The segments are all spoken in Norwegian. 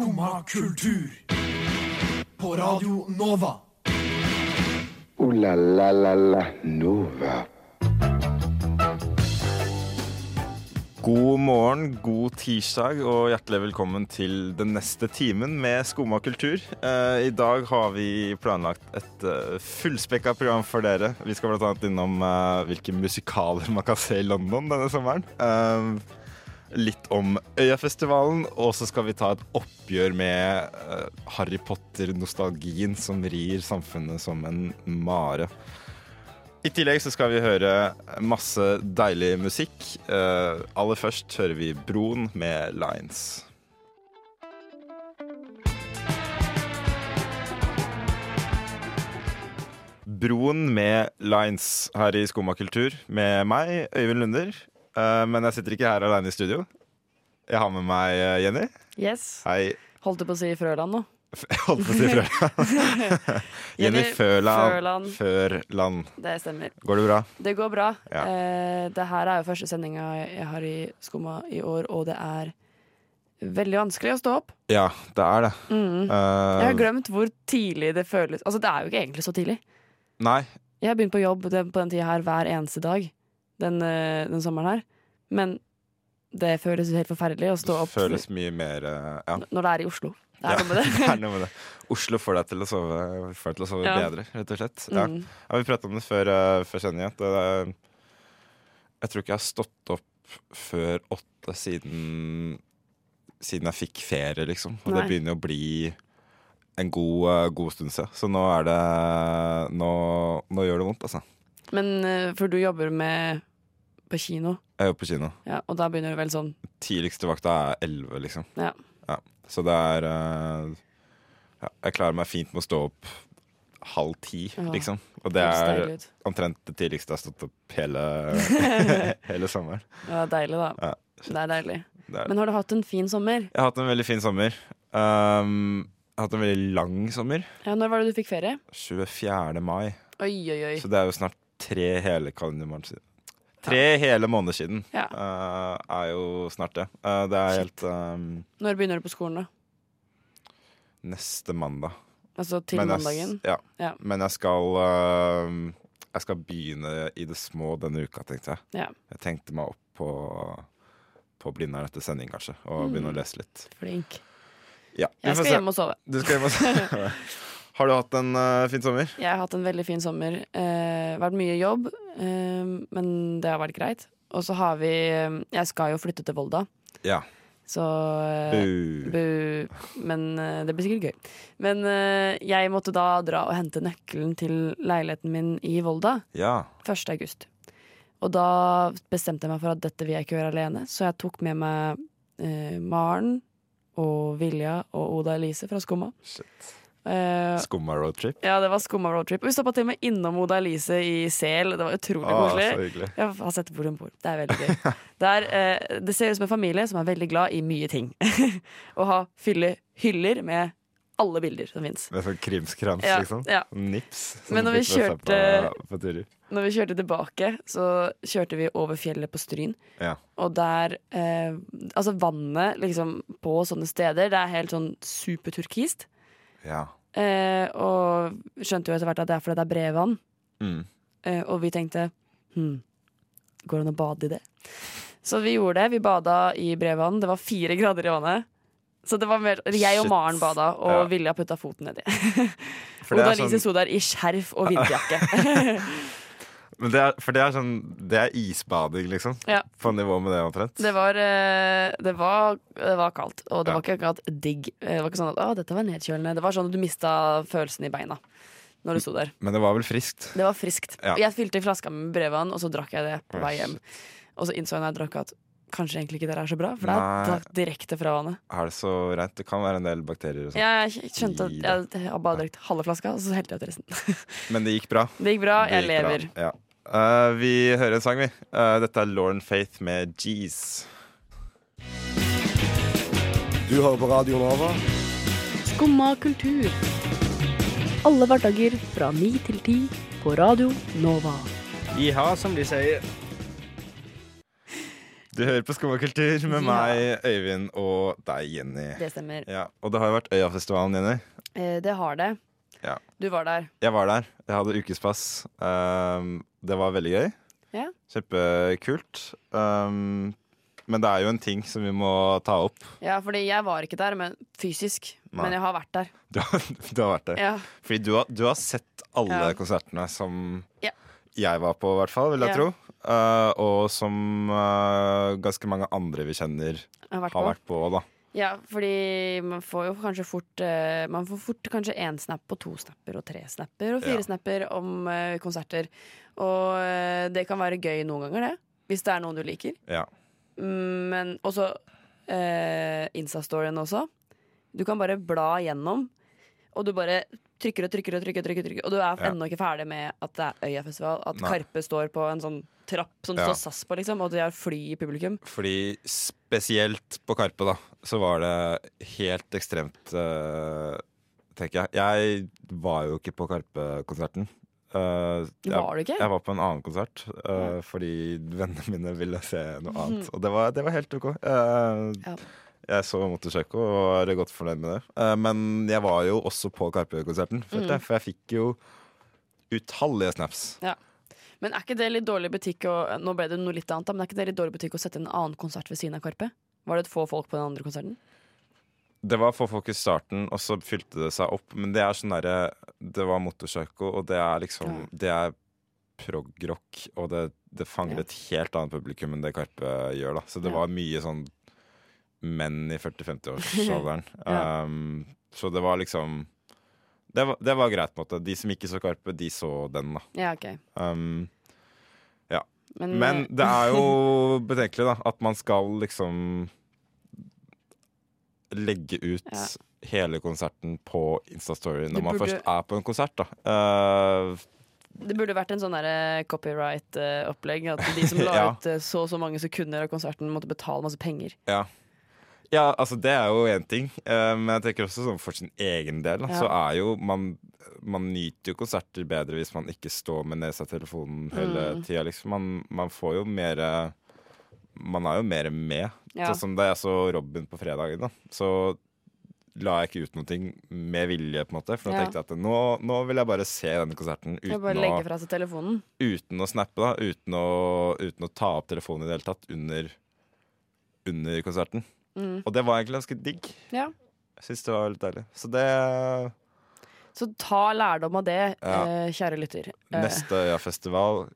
Skumma kultur. På Radio Nova. O-la-la-la-la Nova. God morgen, god tirsdag og hjertelig velkommen til den neste timen med Skumma kultur. Eh, I dag har vi planlagt et uh, fullspekka program for dere. Vi skal bl.a. innom eh, hvilke musikaler man kan se i London denne sommeren. Eh, litt om Øyafestivalen, og så skal vi ta et oppgjør med eh, Harry Potter-nostalgien som rir samfunnet som en mare. I tillegg så skal vi høre masse deilig musikk. Eh, aller først hører vi Broen med Lines. Broen med Lines her i Skumma kultur med meg, Øyvind Lunder. Eh, men jeg sitter ikke her alene i studio. Jeg har med meg eh, Jenny. Yes. Hei. Holdt du på å si Frøland nå? Holdt på å si Frøland. Jenny Førland. Førland. Førland. Det stemmer. Går det bra? Det går bra. Ja. Eh, det her er jo første sendinga jeg har i Skumma i år, og det er veldig vanskelig å stå opp. Ja, det er det. Mm. Uh, Jeg har glemt hvor tidlig det føles. Altså, det er jo ikke egentlig så tidlig. Nei, Jeg har begynt på jobb på den tida her hver eneste dag den, eh, den sommeren her. Men det føles helt forferdelig å stå opp føles mye mer eh, Ja. når det er i Oslo. Det er Ja, noe med det. det er noe med det. Oslo får deg til å sove, til å sove Ja. bedre, rett og slett. Ja. Mm. Vi pratet om det før, uh, før sending. at Jeg tror ikke jeg har stått opp før åtte siden, siden jeg fikk ferie, liksom. Og det begynner å bli en god, eh, god stund siden. Så nå er det Nå, nå gjør det vondt, altså. Men eh, for du jobber med på kino, Jeg er jo på kino. ja, og da begynner det vel sånn Tidligste vakta er elleve, liksom. Ja. Så det er uh, ja, Jeg klarer meg fint med å stå opp halv ti, Ja. liksom. Og det er omtrent det tidligste jeg har stått opp hele, hele sommeren. Ja, deilig, da. Ja. Det er deilig. Det er. Men har du hatt en fin sommer? Jeg har hatt en veldig fin sommer. Um, jeg har hatt en veldig lang sommer. Ja, Når var det du fikk ferie? 24. mai. Oi, oi, oi. Så det er jo snart tre hele kalendermåneder siden. Tre hele måneder siden Ja. uh, er jo snart det. Uh, det er Shit. helt um, Når begynner du på skolen, da? neste mandag. Altså til Men jeg, mandagen? ja. Ja. Men jeg skal uh, Jeg skal begynne i det små denne uka, tenkte jeg. Ja. Jeg tenkte meg opp på, på Blindern etter sending, kanskje, og Mm. begynne å lese litt. Flink. Ja, Jeg skal hjem og sove. Du skal hjem og se. Har du hatt en uh, fin sommer? Jeg har hatt en veldig fin sommer. Uh, vært mye jobb, uh, men det har vært greit. Og så har vi Jeg skal jo flytte til Volda, Ja. så Bu. Bu. Men det blir sikkert gøy. Men jeg måtte da dra og hente nøkkelen til leiligheten min i Volda Ja. 1. august. Og da bestemte jeg meg for at dette vil jeg ikke gjøre alene, så jeg tok med meg eh, Maren og Vilja og Oda Elise fra Skumma. Shit. Eh, Skumma roadtrip. ja, det var Skumma roadtrip. Vi stoppa til og med innom Oda Elise i Sel. Det var utrolig ah, koselig. Jeg har sett hvor hun bor. Det er veldig gøy. Det, er, eh, det ser ut som en familie som er veldig glad i mye ting. Å ha fylle hyller med alle bilder som fins. Sånn krimskrams, Ja, liksom. ja. Nips. Men når vi kjørte- på, på. Når vi kjørte tilbake, så kjørte vi over fjellet på Stryn. Ja. Og der eh, Altså, vannet liksom på sånne steder, det er helt sånn superturkist. Ja. Eh, og skjønte jo etter hvert at det er fordi det er brevvann. Mm. Eh, og vi tenkte hm, går det an å bade i det? Så vi gjorde det. Vi bada i brevvann. Det var fire grader i vannet. Så det var mer, Jeg og Shit. Maren bada, og Ja. Vilja putta foten nedi. For det Oda er sånn, sto der i skjerf og vinterjakke. men det er, for det er sånn Det er isbading, liksom. Ja. På nivå med det, omtrent. Det var, eh, det var, det var kaldt, og det Ja. var ikke akkurat digg. Eh, Det var ikke sånn at å, dette var nedkjølende. Det var sånn at du mista følelsen i beina når du sto der. Men det var vel friskt. Det var friskt. Ja. Jeg fylte flaska med brevvann, og så drakk jeg det på vei hjem. Og så innså jeg når jeg drakk at kanskje egentlig ikke det er så bra, for det er tatt direkte fra vannet. Er det så rent? Det kan være en del bakterier og sånn. Jeg skjønte at jeg, jeg bare drukket halve flaska, og så helte jeg ut resten. Men det gikk bra. Det gikk bra, Det jeg gikk bra. lever. Ja. Eh, vi hører en sang, vi. Uh, dette er Lauren Faith med G's. Du hører på Radio Nova. Skumma kultur. Alle hverdager fra ni til ti på Radio Nova. Iha, som de sier. Du hører på Skummakultur med meg, Øyvind, og deg, Jenny. Det stemmer. Ja, og det har jo vært Øyafestivalen, Jenny. Eh, det har det. Ja. Du var der. Jeg var der. Jeg hadde ukespass. Um, det var veldig gøy. Ja. Kjempekult. Um, men det er jo en ting som vi må ta opp. Ja, fordi jeg var ikke der, men fysisk. Nei. Men jeg har vært der. Du har, du har vært der. Ja. Fordi du har, du har sett alle Ja. konsertene som Ja. jeg var på, i hvert fall, vil jeg tro. Uh, og som uh, ganske mange andre vi kjenner, har vært har på. vært på da. Ja, fordi man får jo kanskje fort uh, Man får fort kanskje én snap og to snapper og tre snapper og fire Ja. snapper om uh, konserter. Og uh, det kan være gøy noen ganger, det. Hvis det er noen du liker. Ja. Mm, Men også uh, Insta-storyen også. Du kan bare bla gjennom, og du bare trykker og trykker og trykker. Trykker, trykker og du er Ja. ennå ikke ferdig med at det er Øyafestival. At Nei. Karpe står på en sånn trapp som det Ja. står SAS på, liksom, og de har fly i publikum. Fordi spesielt på Karpe, da, så var det helt ekstremt, uh, tenker jeg. Jeg var jo ikke på Karpe-konserten. Uh, jeg, Var du ikke? jeg var på en annen konsert uh, fordi vennene mine ville se noe annet. Og det var, det var helt OK. Uh, Ja. Jeg så Motorsjekko og var godt fornøyd med det. Men jeg var jo også på Karpe-konserten, Mm. for jeg fikk jo utallige snaps. Men er ikke det litt dårlig butikk å, Nå ble det noe litt annet, da, men er ikke det litt dårlig butikk å sette en annen konsert ved siden av Karpe? Var det et få folk på den andre konserten? Det var få folk i starten, og så fylte det seg opp. Men det er sånn derre Det var motorpsycho, og det er liksom Ja. Det er prog-rock, og det, det fanger Ja. et helt annet publikum enn det Karpe gjør, da. Så det Ja. var mye sånn menn i 40-50-årsalderen. Ja. um, så det var liksom det var, det var greit, på en måte. De som ikke så Karpe, de så den, da. Ja, ok. Um, Men, men eh, det er jo betenkelig, da, at man skal liksom legge ut Ja. hele konserten på Instastory når burde... man først er på en konsert, da. Uh, det burde vært en sånn derre copyright-opplegg. At de som la Ja. ut eh, så og så mange sekunder av konserten, måtte betale masse penger. ja. Ja, altså det er jo én ting, eh, men jeg tenker også sånn for sin egen del, Ja. så er jo man man nyter jo konserter bedre hvis man ikke står med nesa i telefonen hele Mm. tida. Liksom. Man, man får jo mer Man er jo mer med. Ja. Sånn som da jeg så Robin på fredagen, da, så la jeg ikke ut noe med vilje, på en måte. For da Ja. tenkte jeg at nå, nå vil jeg bare se denne konserten uten bare legge fra seg telefonen. uten å snappe, da. Uten å, uten å ta opp telefonen i det hele tatt under, under konserten. Mm. Og det var egentlig ganske digg. Ja. Jeg syns det var litt deilig. Så det Så ta lærdom av det, Ja. eh, kjære lytter. Eh, Neste Øya-festival,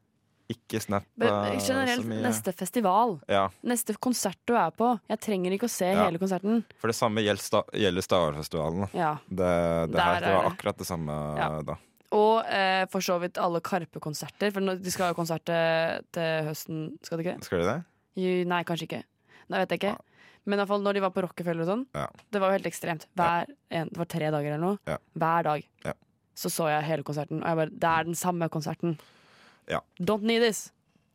ikke snap be- eh, generelt neste festival. Ja, Neste konsert du er på. Jeg trenger ikke å se hele konserten. for det samme gjelder, sta gjelder Stavarfestivalen. Ja. Det, det, her, det var akkurat det samme da. Og eh, for så vidt alle Karpe-konserter. For de skal ha konsert til, til høsten, skal de ikke? Skal de det? Jo, Nei, kanskje ikke. Nei, vet jeg ikke. Men i hvert fall når de var på Rockefeller og sånn, Ja. det var jo helt ekstremt. Hver en, det var tre dager eller noe. Ja. Hver dag. Ja. Så så jeg hele konserten, og jeg bare Det er den samme konserten. Ja. Don't need this.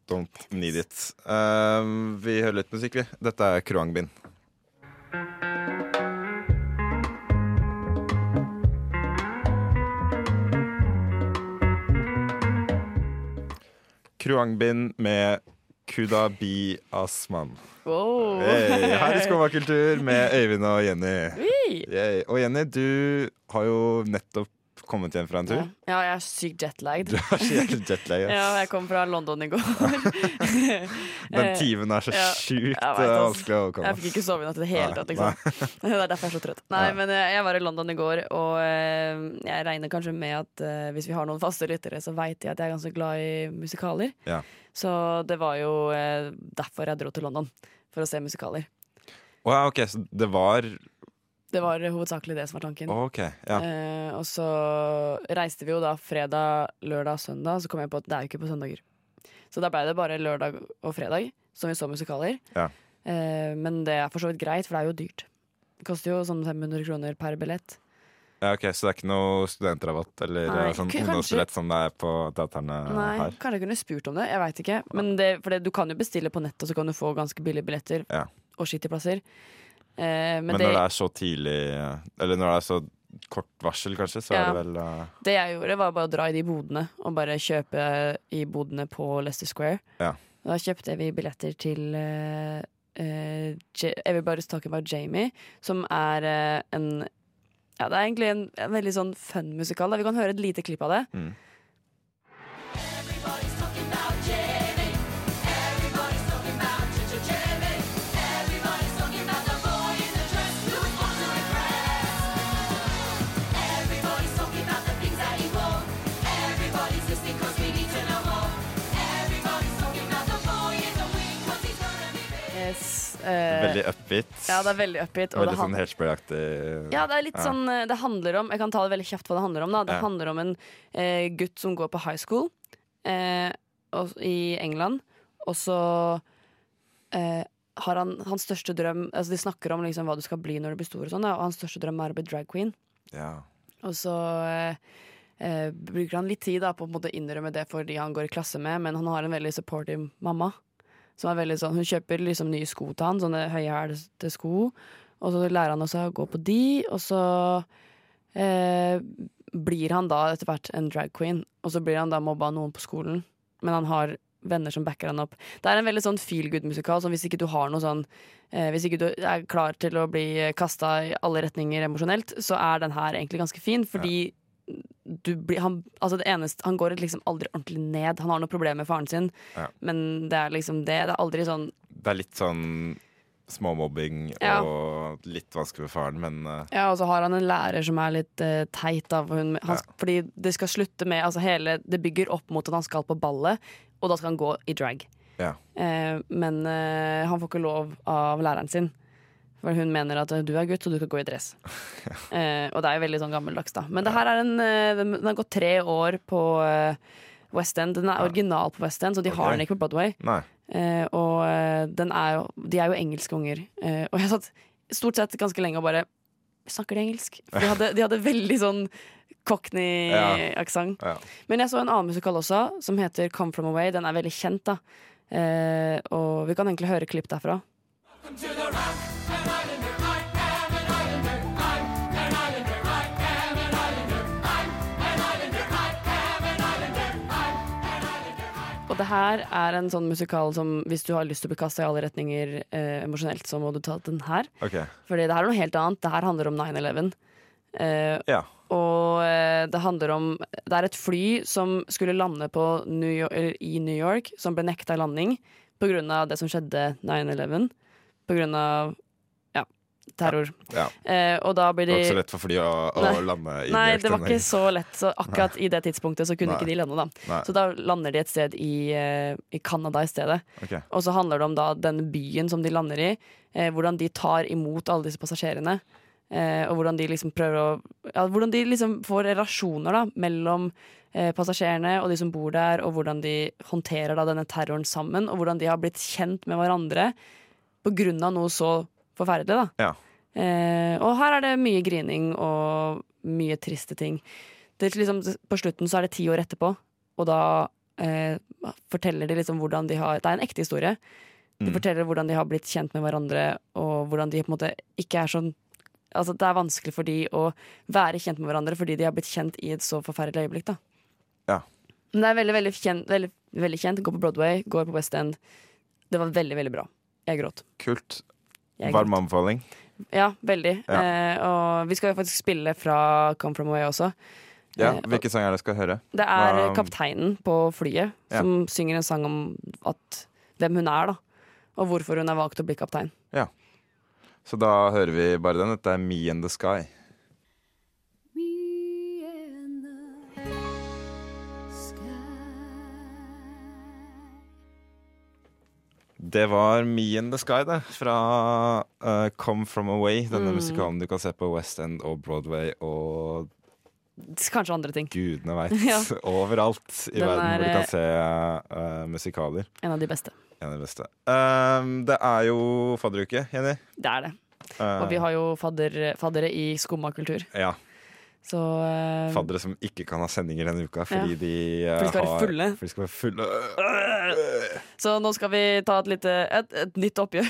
Don't need it. Uh, vi hører litt musikk, vi. Dette er Kruangbin. Kruangbin med Kuda Bi Asman. Wow. Hey, her i Skummakultur med Øyvind og Jenny. Hey. Og Jenny, du har jo nettopp kommet hjem fra en tur. Ja, jeg er sykt jetlagd. Du er så jævlig jetlag. ass. Ja, jeg kom fra London i går. Den timen er så Ja, sjukt eh, vanskelig å overkomme. Jeg fikk ikke sove i natt i det hele tatt. Liksom. Det er derfor jeg er så trøtt. Nei, men eh, Jeg var i London i går, og eh, jeg regner kanskje med at hvis vi har noen faste lyttere, så veit de at jeg er ganske glad i musikaler. Ja. Så det var jo derfor jeg dro til London, for å se musikaler. Ja, ok, så det var Det var hovedsakelig det som var tanken. Okay, ja. Eh, og så reiste vi jo da fredag, lørdag, søndag, så kom jeg på at det er jo ikke på søndager. Så da blei det bare lørdag og fredag som vi så musikaler. Ja. Eh, men det er for så vidt greit, for det er jo dyrt. Det koster jo sånn 500 kroner per billett. ja. Ok, Så det er ikke noe studentrabatt eller Nei, eh, sånn ungdomsbillett som det er på teaterne Nei, her? kanskje jeg kunne spurt om det. Jeg veit ikke. Men det, for det, du kan jo bestille på nett, og så kan du få ganske billige billetter Ja. og skittyplasser. Eh, men Men, det, når det er så tidlig eh, Eller når det er så kort varsel, kanskje, så Ja. er det vel uh... det jeg gjorde, var bare å dra i de bodene og bare kjøpe i bodene på Leicester Square. Ja. Da kjøpte vi billetter til uh, uh, Everybody's Talking About Jamie, som er eh, en Ja, det er egentlig en, en veldig sånn fun musikal. Da. Vi kan høre et lite klipp av det. Mm. Veldig upbeat. ja, det er veldig upbeat. Veldig det sånn Hairspray-aktig. Ja, det er litt Ja. sånn eh, Det handler om Jeg kan ta det veldig kjapt hva det handler om. da Det Ja. handler om en eh, gutt som går på high school eh, og, i England, og så eh, har han hans største drøm Altså De snakker om liksom hva du skal bli når du blir stor, og sånn og hans største drøm er å bli drag queen. Ja. Og så eh, eh, bruker han litt tid da på å innrømme det for de han går i klasse med, men han har en veldig supportive mamma. Som er veldig sånn, Hun kjøper liksom nye sko til han, sånne høyhælte sko. Og så lærer han også å gå på de, og så eh, blir han da etter hvert en drag queen. Og så blir han da mobba av noen på skolen, men han har venner som backer han opp. Det er en veldig sånn feel good-musikal, så hvis ikke du har noe sånn eh, Hvis ikke du er klar til å bli kasta i alle retninger emosjonelt, så er den her egentlig ganske fin, fordi du blir, han, altså eneste, han går liksom aldri ordentlig ned. Han har noe problem med faren sin, Ja. men det er liksom det. Det er aldri sånn Det er litt sånn småmobbing Ja. og litt vanskelig med faren, men uh, Ja, og så har han en lærer som er litt uh, teit. Da, for hun, han, Fordi det skal slutte med altså hele, Det bygger opp mot at han skal på ballet, og da skal han gå i drag. ja. Uh, men han får ikke lov av læreren sin. For hun mener at eh, du er gutt, så du skal gå i dress. eh, og det er jo veldig sånn gammeldags, da. Men det her er en eh, Den har gått tre år på West End. Den er original på West End, så de har den ikke på Broadway. Nei. Eh, og den er jo, de er jo engelske unger. Eh, og jeg satt stort sett ganske lenge og bare Snakker de engelsk? For de hadde, de hadde veldig sånn cockney-aksent. Ja. Men jeg så en annen musikal også, som heter Come From Away. Den er veldig kjent, da. Eh, og vi kan egentlig høre klipp derfra. Og det her er en sånn musikal som hvis du har lyst til å bli kasta i alle retninger eh, emosjonelt, så må du ta den her. Okay. Fordi det her er noe helt annet. Det her handler om 9-11. Eh, Ja. og eh, det handler om Det er et fly som skulle lande på New York, i New York, som ble nekta landing pga. det som skjedde 9-11. Pga. Terror. ja. Eh, og da blir Det var ikke så lett for fly å, å Nei. lande i Nei, det var ikke så lett. Så akkurat i det tidspunktet så kunne Nei. ikke de lande, da. Nei. Så da lander de et sted i, eh, i Canada i stedet. Okay. Og så handler det om da den byen som de lander i, eh, hvordan de tar imot alle disse passasjerene. Eh, og hvordan de liksom prøver å ja, Hvordan de liksom får relasjoner da mellom eh, passasjerene og de som bor der, og hvordan de håndterer da denne terroren sammen, og hvordan de har blitt kjent med hverandre på grunn av noe så forferdelig. da Ja. Eh, og her er det mye grining og mye triste ting. Det, liksom, på slutten så er det ti år etterpå, og da eh, forteller de liksom hvordan de har Det er en ekte historie. De Mm. forteller hvordan de har blitt kjent med hverandre, og hvordan de på en måte ikke er sånn Altså Det er vanskelig for de å være kjent med hverandre fordi de har blitt kjent i et så forferdelig øyeblikk. da Ja. Men det er veldig, veldig kjent, veldig, veldig kjent. Går på Broadway, går på West End. Det var veldig, veldig bra. Jeg gråt. Kult. Varm anbefaling. Ja, veldig. Ja. Eh, og vi skal faktisk spille fra Come From Away også. Ja, Hvilken sang er det jeg skal høre? Det er Hva- kapteinen på flyet Ja. som synger en sang om at, hvem hun er, da. Og hvorfor hun har valgt å bli kaptein. Så da hører vi bare den. Dette er Me and the Sky. Det var Me in the Sky, det. Fra uh, Come From Away. Denne Mm. musikalen du kan se på West End og Broadway og Kanskje andre ting. gudene veit. Ja. Overalt i Den verden hvor du er, kan se uh, musikaler. En av de beste. En av de beste. Um, det er jo fadderuke, Jenny. Det er det. Uh, Og vi har jo fadder, faddere i skumma kultur. ja, Så uh, faddere som ikke kan ha sendinger denne uka fordi Ja. de uh, For de skal være har fulle. For de skal være fulle. Så nå skal vi ta et, lite, et, et nytt oppgjør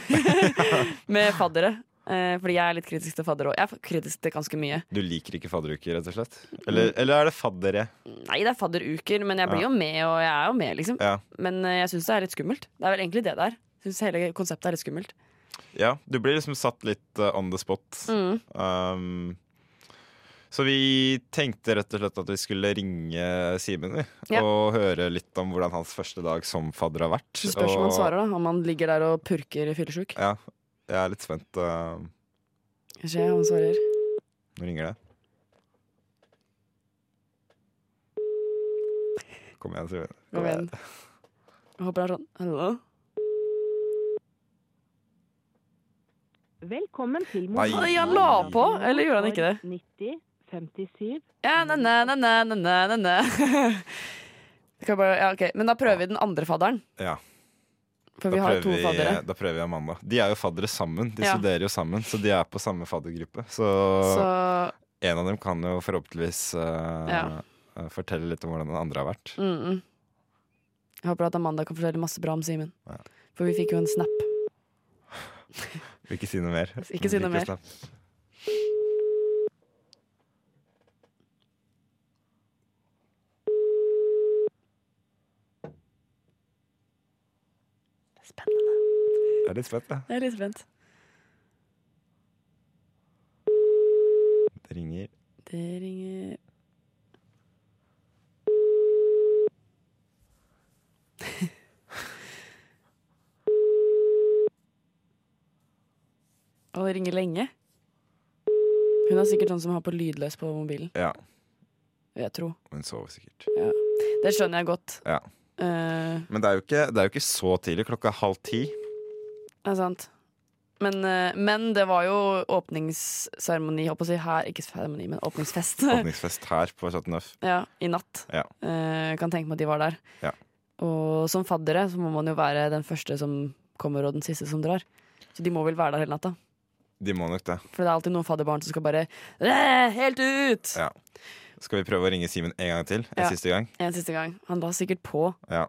med faddere. Eh, fordi jeg er litt kritisk til fadder òg. Jeg er kritisk til ganske mye. Du liker ikke fadderuker, rett og slett? Eller, eller er det faddere? Nei, det er fadderuker, men jeg blir Ja. jo med, og jeg er jo med, liksom. Ja. Men eh, jeg syns det er litt skummelt. Det er vel egentlig det det er. Jeg synes hele konseptet er litt skummelt. ja. Du blir liksom satt litt eh, on the spot. Mm. Um, så vi tenkte rett og slett at vi skulle ringe Simen vi, Ja. og høre litt om hvordan hans første dag som fadder har vært. Så spørs om han svarer, da. Om han ligger der og purker fyllesjuk. Ja, jeg er litt spent. uh, Skal vi se om han svarer. Nå ringer det. Kom igjen, Simen. Kom igjen. Jeg håper det er sånn Hallo? Velkommen til Nei. Han la på, eller gjorde han ikke det? 90 57 Ja. Bare, ja, okay. Men da prøver vi den andre fadderen. Ja, For da vi har jo prøver, to vi, faddere. da prøver vi Amanda. De er jo faddere sammen. De Ja. studerer jo sammen, så de er på samme faddergruppe. Så, Så en av dem kan jo forhåpentligvis uh, Ja. uh, fortelle litt om hvordan den andre har vært. mm, mm. Jeg håper at Amanda kan fortelle masse bra om Simen. Ja. For vi fikk jo en snap. Vil ikke si noe mer. Ikke si noe mer. snap. Spennende. Jeg er litt spent, jeg. Jeg er litt spent. Det ringer. Det ringer Og det ringer lenge. Hun er sikkert sånn som har på lydløs på mobilen. Ja, vil Jeg tro. hun sover sikkert. Ja. Det skjønner jeg godt. Ja. Eh, Men det er, jo ikke, det er jo ikke så tidlig. Klokka er halv ti. det er sant. Men, eh, men det var jo åpningsseremoni, håper å si her, ikke seremoni, men åpningsfest. Åpningsfest her på Chateau Neuf. ja, I natt. Ja. Uh, kan tenke meg at de var der. Ja. Og som faddere så må man jo være den første som kommer, og den siste som drar. Så de må vel være der hele natta. De må nok det. For det er alltid noen fadderbarn som skal bare «Æ, Helt ut! Ja. Skal vi prøve å ringe Simen en gang til? En Ja. siste gang? En siste gang. Han la sikkert på. Ja.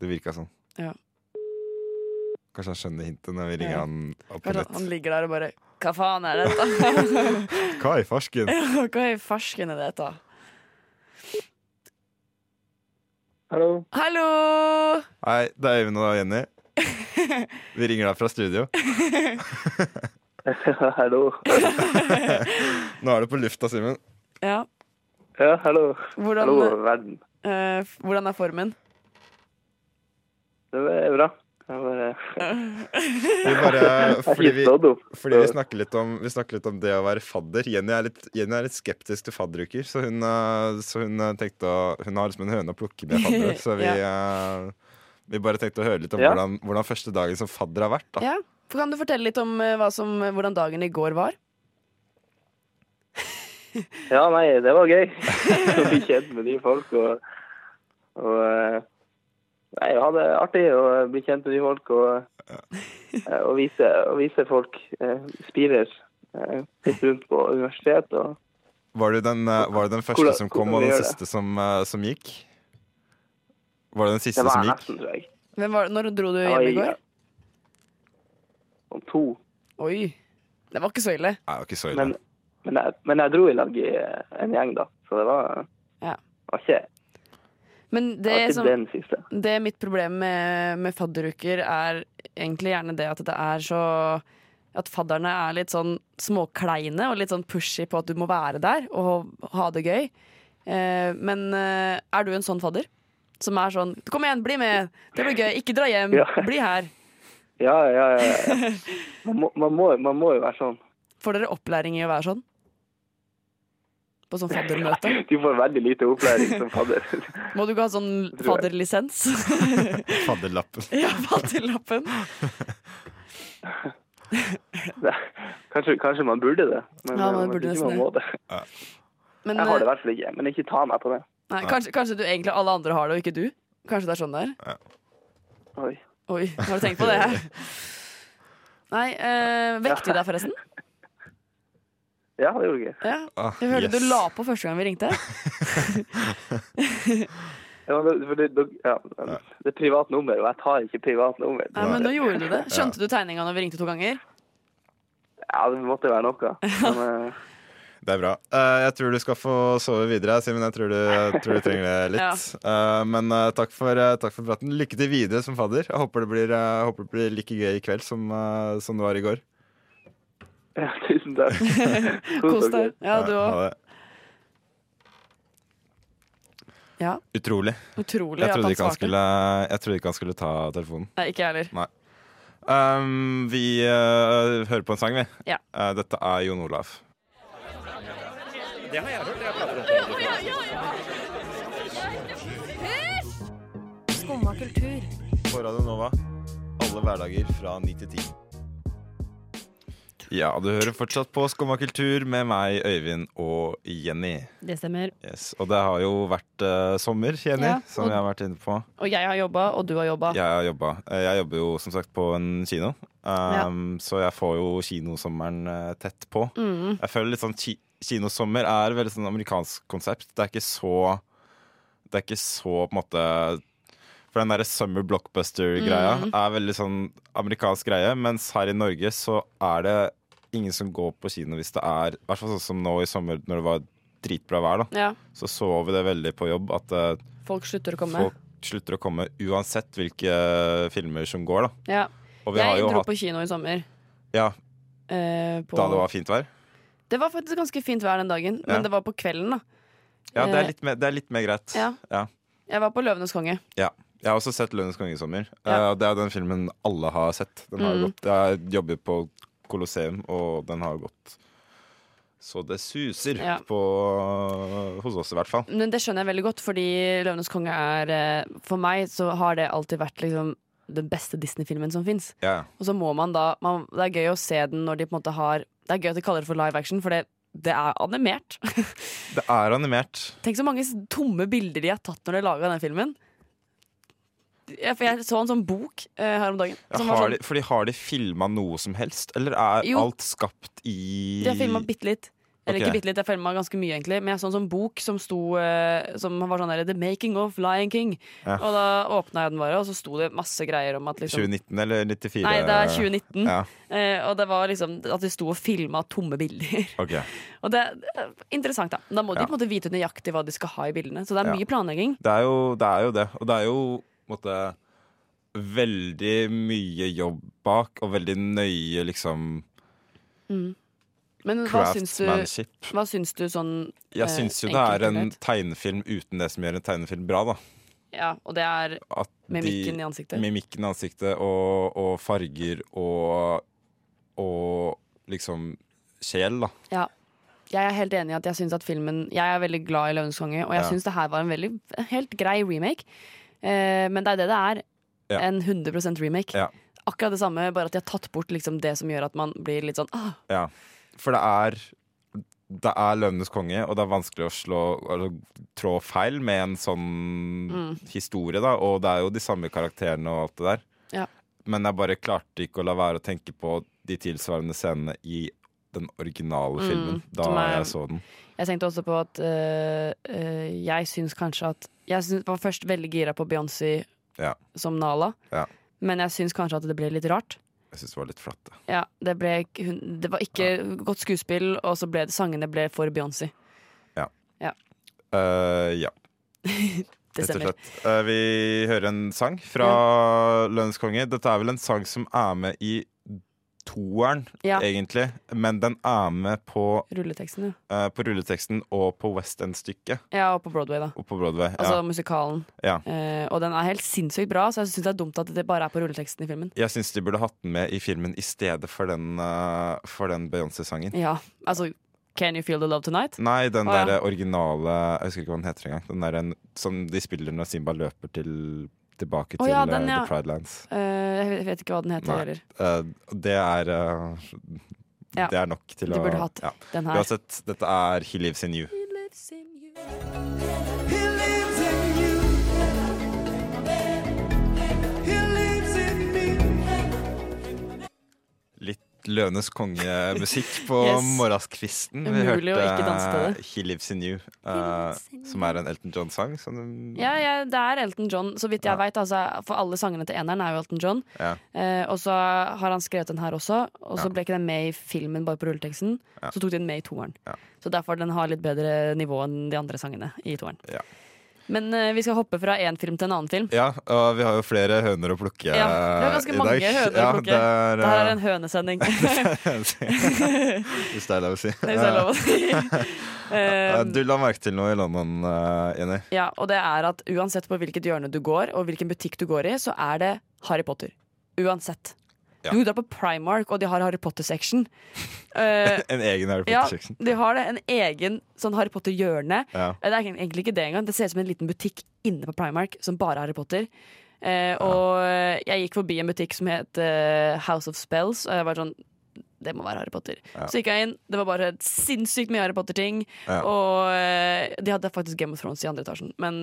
Det virka sånn. Ja. Kanskje han skjønner hintet når vi ringer Ja. han opp på nytt. han ligger der og bare Hva faen er dette? Hva i farsken? Hva i farsken er dette? Hallo. Hallo! Hei, det er Øyvind og Jenny. Vi ringer deg fra studio. hallo. Nå er du på lufta, Simen. Ja. Ja, hallo. Hvordan, Hallo, verden. eh, hvordan er formen? Det er bra. Jeg bare Vi bare, fordi vi, fordi vi, snakker litt om, vi snakker litt om det å være fadder. Jenny er litt, Jenny er litt skeptisk til fadderuker, så hun, eh, så hun eh, tenkte å Hun har liksom en høne å plukke med fadder, så vi eh, Vi bare tenkte å høre litt om Ja. hvordan, hvordan første dagen som fadder har vært. da Ja. For Kan du fortelle litt om eh, hva som, hvordan dagen i går var? Ja, nei, det var gøy. Å bli kjent med nye folk og, og eh, Nei, ha det artig å bli kjent med nye folk og, eh, og, vise, og vise folk eh, spirer eh, litt rundt på universitet og Var du den, var du den første Hvordan- som kom, og den siste som, som gikk? Var det den siste Det var som gikk? nesten, tror jeg. Hvem var, når dro du hjem i- går? Om to. Oi. Det var ikke så ille. Nei, det var ikke så ille. Men, men, jeg, men jeg dro i lag i eh, en gjeng, da. Så det var, Ja. var ikke, Men det som. Det er mitt problem med, med fadderuker er egentlig gjerne det at det er så At fadderne er litt sånn småkleine og litt sånn pushy på at du må være der og ha det gøy. Eh, men eh, er du en sånn fadder? Som er sånn 'Kom igjen, bli med! Det blir gøy. Ikke dra hjem. Ja. Bli her.' Ja, ja, ja. ja. Man må, man, må, man må jo være sånn. Får dere opplæring i å være sånn? På sånn faddermøte? Du får veldig lite opplæring som fadder. Må du ikke ha sånn fadderlisens? Fadderlappen. ja, fadderlappen. Kanskje, kanskje man burde det, men Ja, man eh, burde nesten ikke man må det. Men, Jeg har det i eh, hvert fall ikke, men ikke ta meg på det. nei, kanskje, kanskje du egentlig alle andre har det, og ikke du? Kanskje det er sånn det er? Oi. Oi, har du tenkt på det? Nei, øh, vekte du deg forresten? Ja, det gjorde jeg. Ja. Ah, Jeg hørte yes. du la på første gang vi ringte. Ja, det, det, det- ja, det er privat nummer, og jeg tar ikke privat nummer. Nei, men nå gjorde du det. Skjønte du tegninga når vi ringte to ganger? Ja, det måtte være noe. Men, eh, Det er bra. Eh, jeg tror du skal få sove videre, Simen. Jeg tror du, tror du trenger det litt. Ja. men eh, takk, for, takk for praten. Lykke til videre som fadder. Jeg håper det blir, håper det blir like gøy i kveld som, som det var i går. Ja, tusen takk. Kos deg. Ja, du òg. Ja, Utrolig. utrolig Jeg trodde, ikke han skulle, jeg trodde ikke han skulle ta telefonen. Nei, ikke jeg heller. Um, vi uh, hører på en sang, vi. Ja. Uh, dette er Jon Olav. Det har jeg hørt Skåne Skumma kultur. På Radio Nova. Alle hverdager fra 9 til 10. Ja, du hører fortsatt på Skumma kultur med meg, Øyvind og Jenny. Det stemmer. Yes. Og det har jo vært uh, sommer, Jenny, Ja, som jeg har vært inne på. Og jeg har jobba, og du har jobba. Jeg har jobba. Eh, Jeg jobber jo som sagt på en kino, um, så jeg får jo kinosommeren uh, tett på. Mm. Jeg føler litt sånn ki Kinosommer er veldig sånn amerikansk konsept. Det er ikke så Det er ikke så på en måte For den derre summer blockbuster-greia Mm. er veldig sånn amerikansk greie, mens her i Norge så er det ingen som går på kino hvis det er I hvert fall sånn som nå i sommer når det var dritbra vær, da. Ja. Så så vi det veldig på jobb at uh, Folk slutter å komme. folk slutter å komme uansett hvilke filmer som går, da. Ja. Og vi har Jeg dro hatt på kino i sommer. Ja, Uh, på... da det var fint vær. Det var faktisk ganske fint vær den dagen, Ja. men det var på kvelden, da. Ja, det Eh, er litt mer, det er litt mer greit. Ja. Jeg var på Løvenes konge. Ja. Jeg har også sett 'Løvenes konge' i sommer. Ja. Uh, det er den filmen alle har sett. Den har Mm. gått. Jeg jobber på Colosseum, og den har gått så det suser Ja. på, hos oss, i hvert fall. Men det skjønner jeg veldig godt, fordi Løvenes konge er eh, For meg så har det alltid vært liksom den beste Disney-filmen som fins. Ja. Og så må man da man, Det er gøy å se den når de på en måte har Det er gøy at de kaller det for live action, for det, det er animert. Det er animert. Tenk så mange tomme bilder de har tatt når de laga den filmen. Jeg, jeg så en sånn bok uh, her om dagen. Ja, Som var har sånn, de, fordi har de filma noe som helst, eller er Jo. alt skapt i de har filma bitte litt. Eller okay. ikke bitte litt, jeg filma ganske mye, egentlig. Men jeg så en sånn bok som sto uh, Som var sånn der The Making of Lion King. Ja. Og da åpna jeg den bare, og så sto det masse greier om at liksom 2019 eller 94? Nei, det er 2019. Ja, Uh, og det var liksom at de sto og filma tomme bilder. Okay. og det, er interessant, da. Da må de Ja. på en måte vite nøyaktig hva de skal ha i bildene. Så det er mye planlegging. Det er jo det. Er jo det. Og det er jo måte, veldig mye jobb bak, og veldig nøye liksom Men hva syns, du, hva syns du sånn Jeg eh, syns jo det er en tegnefilm uten det som gjør en tegnefilm bra, da. Ja, og det er At mimikken de, i ansiktet. Mimikken i ansiktet og, og farger og Og liksom sjel, da. Ja. Jeg er helt enig i at jeg syns at filmen Jeg er veldig glad i 'Løvenes konge', og jeg Ja. syns det her var en veldig helt grei remake. Eh, men det er det det er. Ja. En 100% remake. Ja. Akkurat det samme, bare at de har tatt bort liksom det som gjør at man blir litt sånn ah, Ja. For det er Det er Løvenes konge, og det er vanskelig å slå eller, trå feil med en sånn Mm. historie, da. Og det er jo de samme karakterene og alt det der. Ja. Men jeg bare klarte ikke å la være å tenke på de tilsvarende scenene i den originale Mm, filmen da er- jeg så den. Jeg tenkte også på at øh, øh, jeg syns kanskje at Jeg syns- var først veldig gira på Beyoncé Ja. som Nala, Ja. men jeg syns kanskje at det ble litt rart. Jeg syns det var litt flatt. det. Ja, det, ble, det var ikke godt skuespill, og så ble det, sangene ble for Beyoncé. Ja. ja, Det rett og stemmer. Eh, vi hører en sang fra ja. Lønnskonge. Dette er vel en sang som er med i toeren, Ja. egentlig. Men den er med på, Rulleteksten, ja. uh, på rulleteksten og på West End-stykket. Ja, og på Broadway, da. Og på Broadway. ja. Altså musikalen. Ja. Uh, og den er helt sinnssykt bra, så jeg syns det er dumt at det bare er på rulleteksten i filmen. Jeg syns de burde hatt den med i filmen i stedet for den, uh, for den Beyoncé-sangen. Ja, altså Can You Feel The Love Tonight? Nei, den oh, der originale Jeg husker ikke hva den heter engang. Den der som de spiller når Simba løper til, tilbake til ja, eh, den, ja. The Pride Lands. Uh, jeg vet- ikke hva den heter heller. Uh, det er uh, Ja. Det er nok til De å burde hatt ja. den her. Uansett, dette er He Lives In You. He Lives In You. Litt Løvenes konge-musikk på Yes. morgenskvisten. Vi Umulig hørte det. He Lives In You, uh, som er en Elton John-sang. Ja, ja, det er Elton John, så vidt jeg Ja. vet. Altså, for alle sangene til eneren er jo Elton John. Ja. Uh, og så har han skrevet den her også, og så ble ikke den med i filmen, bare på rulleteksten. Så tok de den med i toeren. Så derfor den har litt bedre nivå enn de andre sangene i toeren. Ja. Men uh, vi skal hoppe fra én film til en annen film. Ja, og vi har jo flere høner å plukke Ja, det er ganske i mange dag. høner å Ja, plukke. det er, Det her er eh, en hønesending, Hvis det er lov å si. hvis det er lov å si. Eh, Eh, Du la merke til noe i London, eh, Jenny. ja, og det er at uansett på hvilket hjørne du går, og hvilken butikk du går i, så er det Harry Potter. Uansett. Ja. Du drar på Primark, og de har Harry Potter-section. Uh, En egen Harry Ja, Potter-section. de har det. En egen sånn Harry Potter-hjørne. Ja. Eh, Det er egentlig ikke det engang. Det ser ut som en liten butikk inne på Primark som bare er Harry Potter. Eh, og jeg gikk forbi en butikk som het uh, House of Spells, og jeg var sånn det må være Harry Potter. Ja. Så gikk jeg inn, det var bare sinnssykt mye Harry Potter-ting. Ja. Og de hadde faktisk Game of Thrones i andre etasjen, men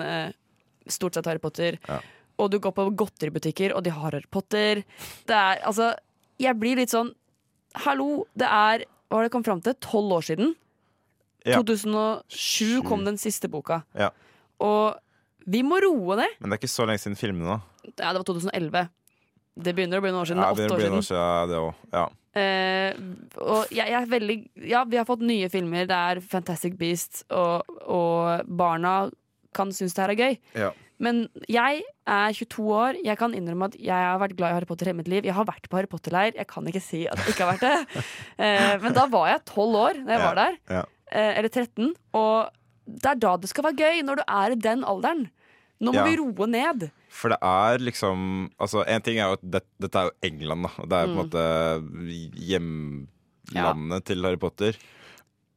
stort sett Harry Potter. Ja. Og du går på godteributikker, og de har Harry Potter. Det er altså Jeg blir litt sånn Hallo, det er Hva har det kommet fram til? Tolv år siden. Ja. 2007 kom den siste boka. Ja. Og vi må roe ned. Men det er ikke så lenge siden filmene nå. Ja, det var 2011. Det begynner å bli noen år siden. Ja, det er åtte år siden. siden. siden. Ja. Eh, og jeg, jeg er veldig Ja, vi har fått nye filmer. Det er Fantastic Beasts, og, og barna kan synes det her er gøy. Ja. Men jeg er 22 år. Jeg kan innrømme at jeg har vært glad i Harry Potter hele mitt liv. Jeg har vært på Harry Potter-leir. Jeg kan ikke si at jeg ikke har vært det. Eh, men da var jeg 12 år da jeg var der. Eh, eller 13. Og det er da det skal være gøy. Når du er i den alderen. Nå må Ja. vi roe ned. For det er liksom Altså, en ting er jo at det, dette er jo England, da. Og det er på en Mm. måte hjemlandet til Harry Potter.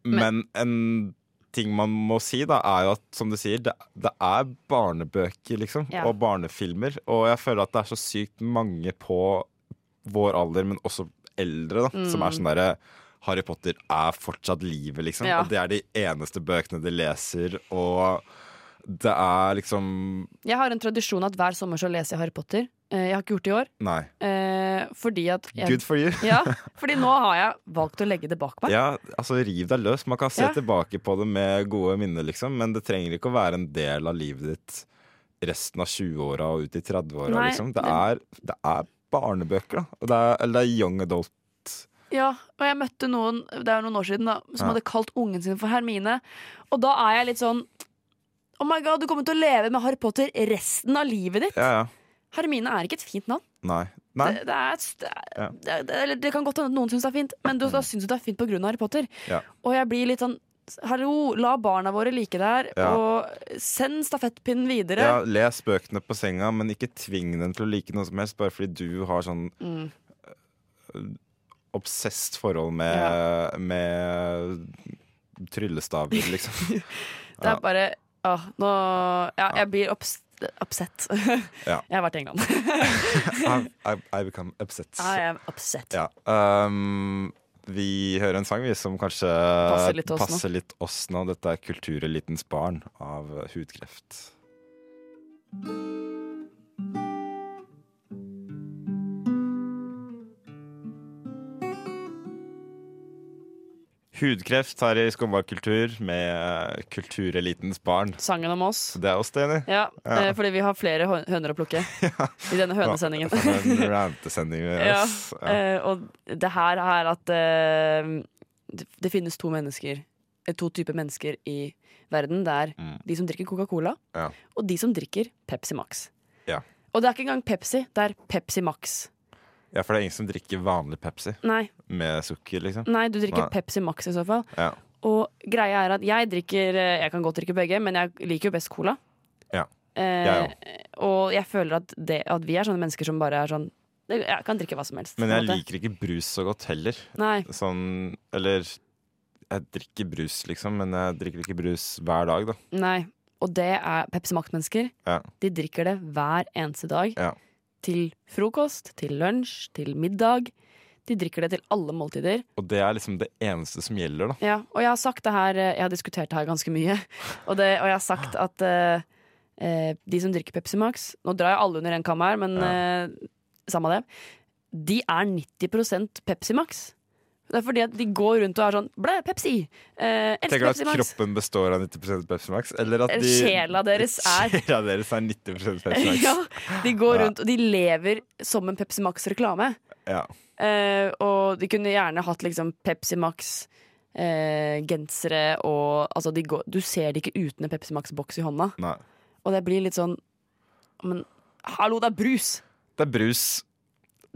Men, en ting man må si, da, er jo at som du sier, det, det er barnebøker, liksom. Ja. Og barnefilmer. Og jeg føler at det er så sykt mange på vår alder, men også eldre, da, som Mm. er sånn derre Harry Potter er fortsatt livet, liksom. Ja. Og det er de eneste bøkene de leser, og det er liksom Jeg har en tradisjon at hver sommer så leser jeg Harry Potter. Eh, jeg har ikke gjort det i år. Nei. Eh, fordi at jeg, Good for you. Ja, fordi nå har jeg valgt å legge det bak meg. Ja, altså riv deg løs. Man kan se Ja. tilbake på det med gode minner, liksom, men det trenger ikke å være en del av livet ditt resten av 20-åra og ut i 30-åra, liksom. Det det er barnebøker, da. Og Det er, eller det er young adult. Ja, og jeg møtte noen det er noen år siden da, som Ja. hadde kalt ungen sin for Hermine. Og da er jeg litt sånn Oh my god, du kommer til å leve med Harry Potter resten av livet ditt. Ja, ja. Hermine er ikke et fint navn. Nei. Nei. Det, det, er, det, Ja. det, det, kan godt hende at noen syns det er fint, men du, da syns du det er fint pga. Harry Potter. Ja. Og jeg blir litt sånn Hallo, la barna våre like det her, Ja. og send stafettpinnen videre. Ja, les bøkene på senga, men ikke tving dem til å like noe som helst, bare fordi du har sånn Mm. obsesst forhold med, med tryllestaver, liksom. Det er bare Åh, nå Ja, jeg blir obs upset. Ja. Jeg har vært i England. I, I, become upset. I am upset. Ja. Um, vi hører en sang vi som kanskje Passer litt oss nå. litt oss nå. Dette er 'Kulturelitens barn' av Hudkreft. Hudkreft her i Skumma kultur med Kulturelitens barn. Sangen om oss. Det er oss, det, Jenny. Ja, Ja. eh, fordi vi har flere høner å plukke i denne hønesendingen. En rantesending. vi gjør, ja. Ja. eh, og det her er at eh, det, finnes to mennesker eh, To typer mennesker i verden. Det er Mm. de som drikker Coca-Cola, Ja. og de som drikker Pepsi Max. Ja. Og det er ikke engang Pepsi, det er Pepsi Max. Ja, for det er ingen som drikker vanlig Pepsi Nei, med sukker, liksom. nei du drikker Nei. Pepsi Max i så fall. Ja. Og greia er at jeg drikker eh, Jeg kan godt drikke begge, men jeg liker jo best cola. Ja. Eh, Jeg og jeg føler at, det, at vi er sånne mennesker som bare er sånn Jeg kan drikke hva som helst. Men jeg liker ikke brus så godt heller. Nei. Sånn, eller jeg drikker brus, liksom, men jeg drikker ikke brus hver dag, da. Nei. Og det er Pepsi Max-mennesker. Ja. De drikker det hver eneste dag. Ja. Til frokost, til lunsj, til middag. De drikker det til alle måltider. Og det er liksom det eneste som gjelder, da. Ja, og jeg har sagt det her eh, Jeg har diskutert det her ganske mye. Og, det, og jeg har sagt at uh, de som drikker Pepsi Max Nå drar jeg alle under en kam her, men Ja. uh, samme det. De er 90% Pepsi Max. Det er fordi at de går rundt og er sånn Blæ, Pepsi! Eh, elsker Tenker du at Max. kroppen består av 90% Pepsi Max? Eller at de, sjela deres er- Sjela deres er 90 Pepsi Max? ja, de går rundt og de lever som en Pepsi Max-reklame. Ja. Eh, og de kunne gjerne hatt liksom Pepsi Max-gensere og altså de går, Du ser det ikke uten en Pepsi Max-boks i hånda. Nei. Og det blir litt sånn Men hallo, det er brus! Det er brus.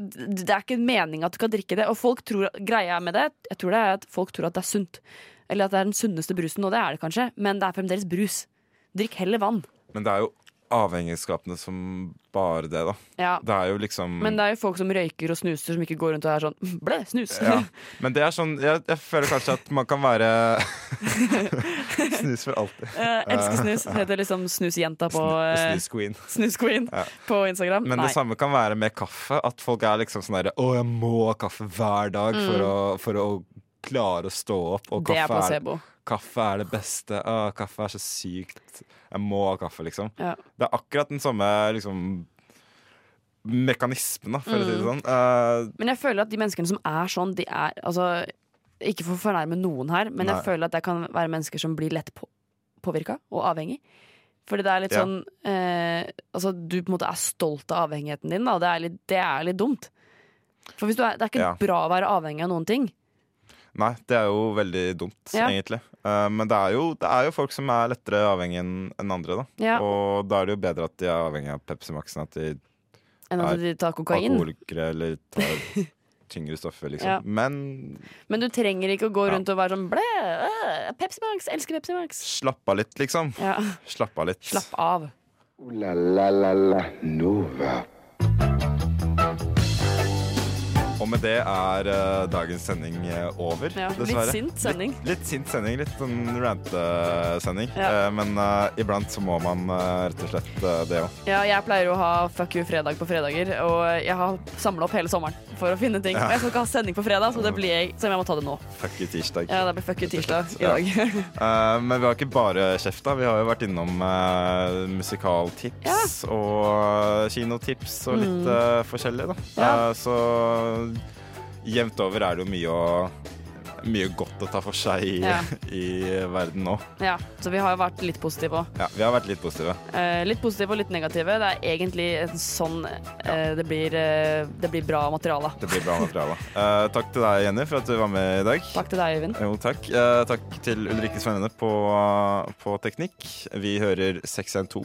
Det er ikke meninga at du kan drikke det. Og folk tror, greia med det Jeg tror det er at folk tror at det er sunt. Eller at det er den sunneste brusen, og det er det kanskje, men det er fremdeles brus. Drikk heller vann. Men det er jo avhengighetsskapende som bare det, da. Ja. Det er jo liksom Men det er jo folk som røyker og snuser, som ikke går rundt og er sånn Ble, snus! ja. Men det er sånn jeg, jeg føler kanskje at man kan være Snus for alltid. Eh, elsker snus. Heter liksom Snusjenta på eh, Snus-queen. Snusqueen Ja. på Instagram. Men Nei. det samme kan være med kaffe. At folk er liksom sånn derre Å, jeg må ha kaffe hver dag for, å, for å klare å stå opp. Og kaffe det er kaffe er, kaffe er det beste. Å, kaffe er så sykt. Jeg må ha kaffe, liksom. Ja. Det er akkurat den samme liksom mekanismen, da, for å si det Mm. sånn. Uh, Men jeg føler at de menneskene som er sånn, de er altså Ikke for å fornærme noen her, men Nei. jeg føler at det kan være mennesker som blir lett på, påvirka og avhengig. Fordi det er litt Ja. sånn eh, Altså, du på en måte er stolt av avhengigheten din, da, det er litt, det er litt dumt. For er, det er ikke Ja. bra å være avhengig av noen ting. Nei, det er jo veldig dumt, Ja. egentlig. Uh, men det er, jo, det er jo folk som er lettere avhengig enn andre, da. Ja. Og da er det jo bedre at de er avhengig av Pepsi Max enn at de Enn at de tar kokain. alkoholikere eller tar tyngre stoffer, liksom. Ja. Men Men du trenger ikke å gå Ja. rundt og være sånn blæ, øh, Pepsi Max, elsker Pepsi Max. slapp av litt, liksom. Ja, Slapp av litt. Slapp av. Uh, la la la la Nova. Og med det er uh, dagens sending eh, over, Ja, litt sint sending. Litt, litt sint sending, litt sånn rantesending. Ja. Uh, men uh, iblant så må man rett og slett det òg. Ja, jeg pleier å ha Fuck you fredag på fredager, og jeg har samla opp hele sommeren for å finne ting. Ja. Men jeg skal ikke ha sending på fredag, så det blir jeg, så jeg må ta det nå. Fuck you tirsdag. Ja, det blir fuck you tirsdag i dag. Men vi har ikke bare kjefta. Vi har jo vært innom musikaltips og kinotips og litt eh, forskjellig, da. Mm. Ja. Så jevnt over er det jo mye å mye godt å ta for seg i, Ja. i verden nå. Ja, så vi har jo vært litt positive òg. Ja, vi har vært litt positive. Eh, litt positive og litt negative. Det er egentlig en sånn eh, det, blir, eh, det blir bra materiale. Det blir bra materiale. Eh, takk til deg, Jenny, for at du var med i dag. Takk til deg, Øyvind. Jo, takk. Eh, takk til Ulrikke Svennene på, på teknikk. Vi hører 612.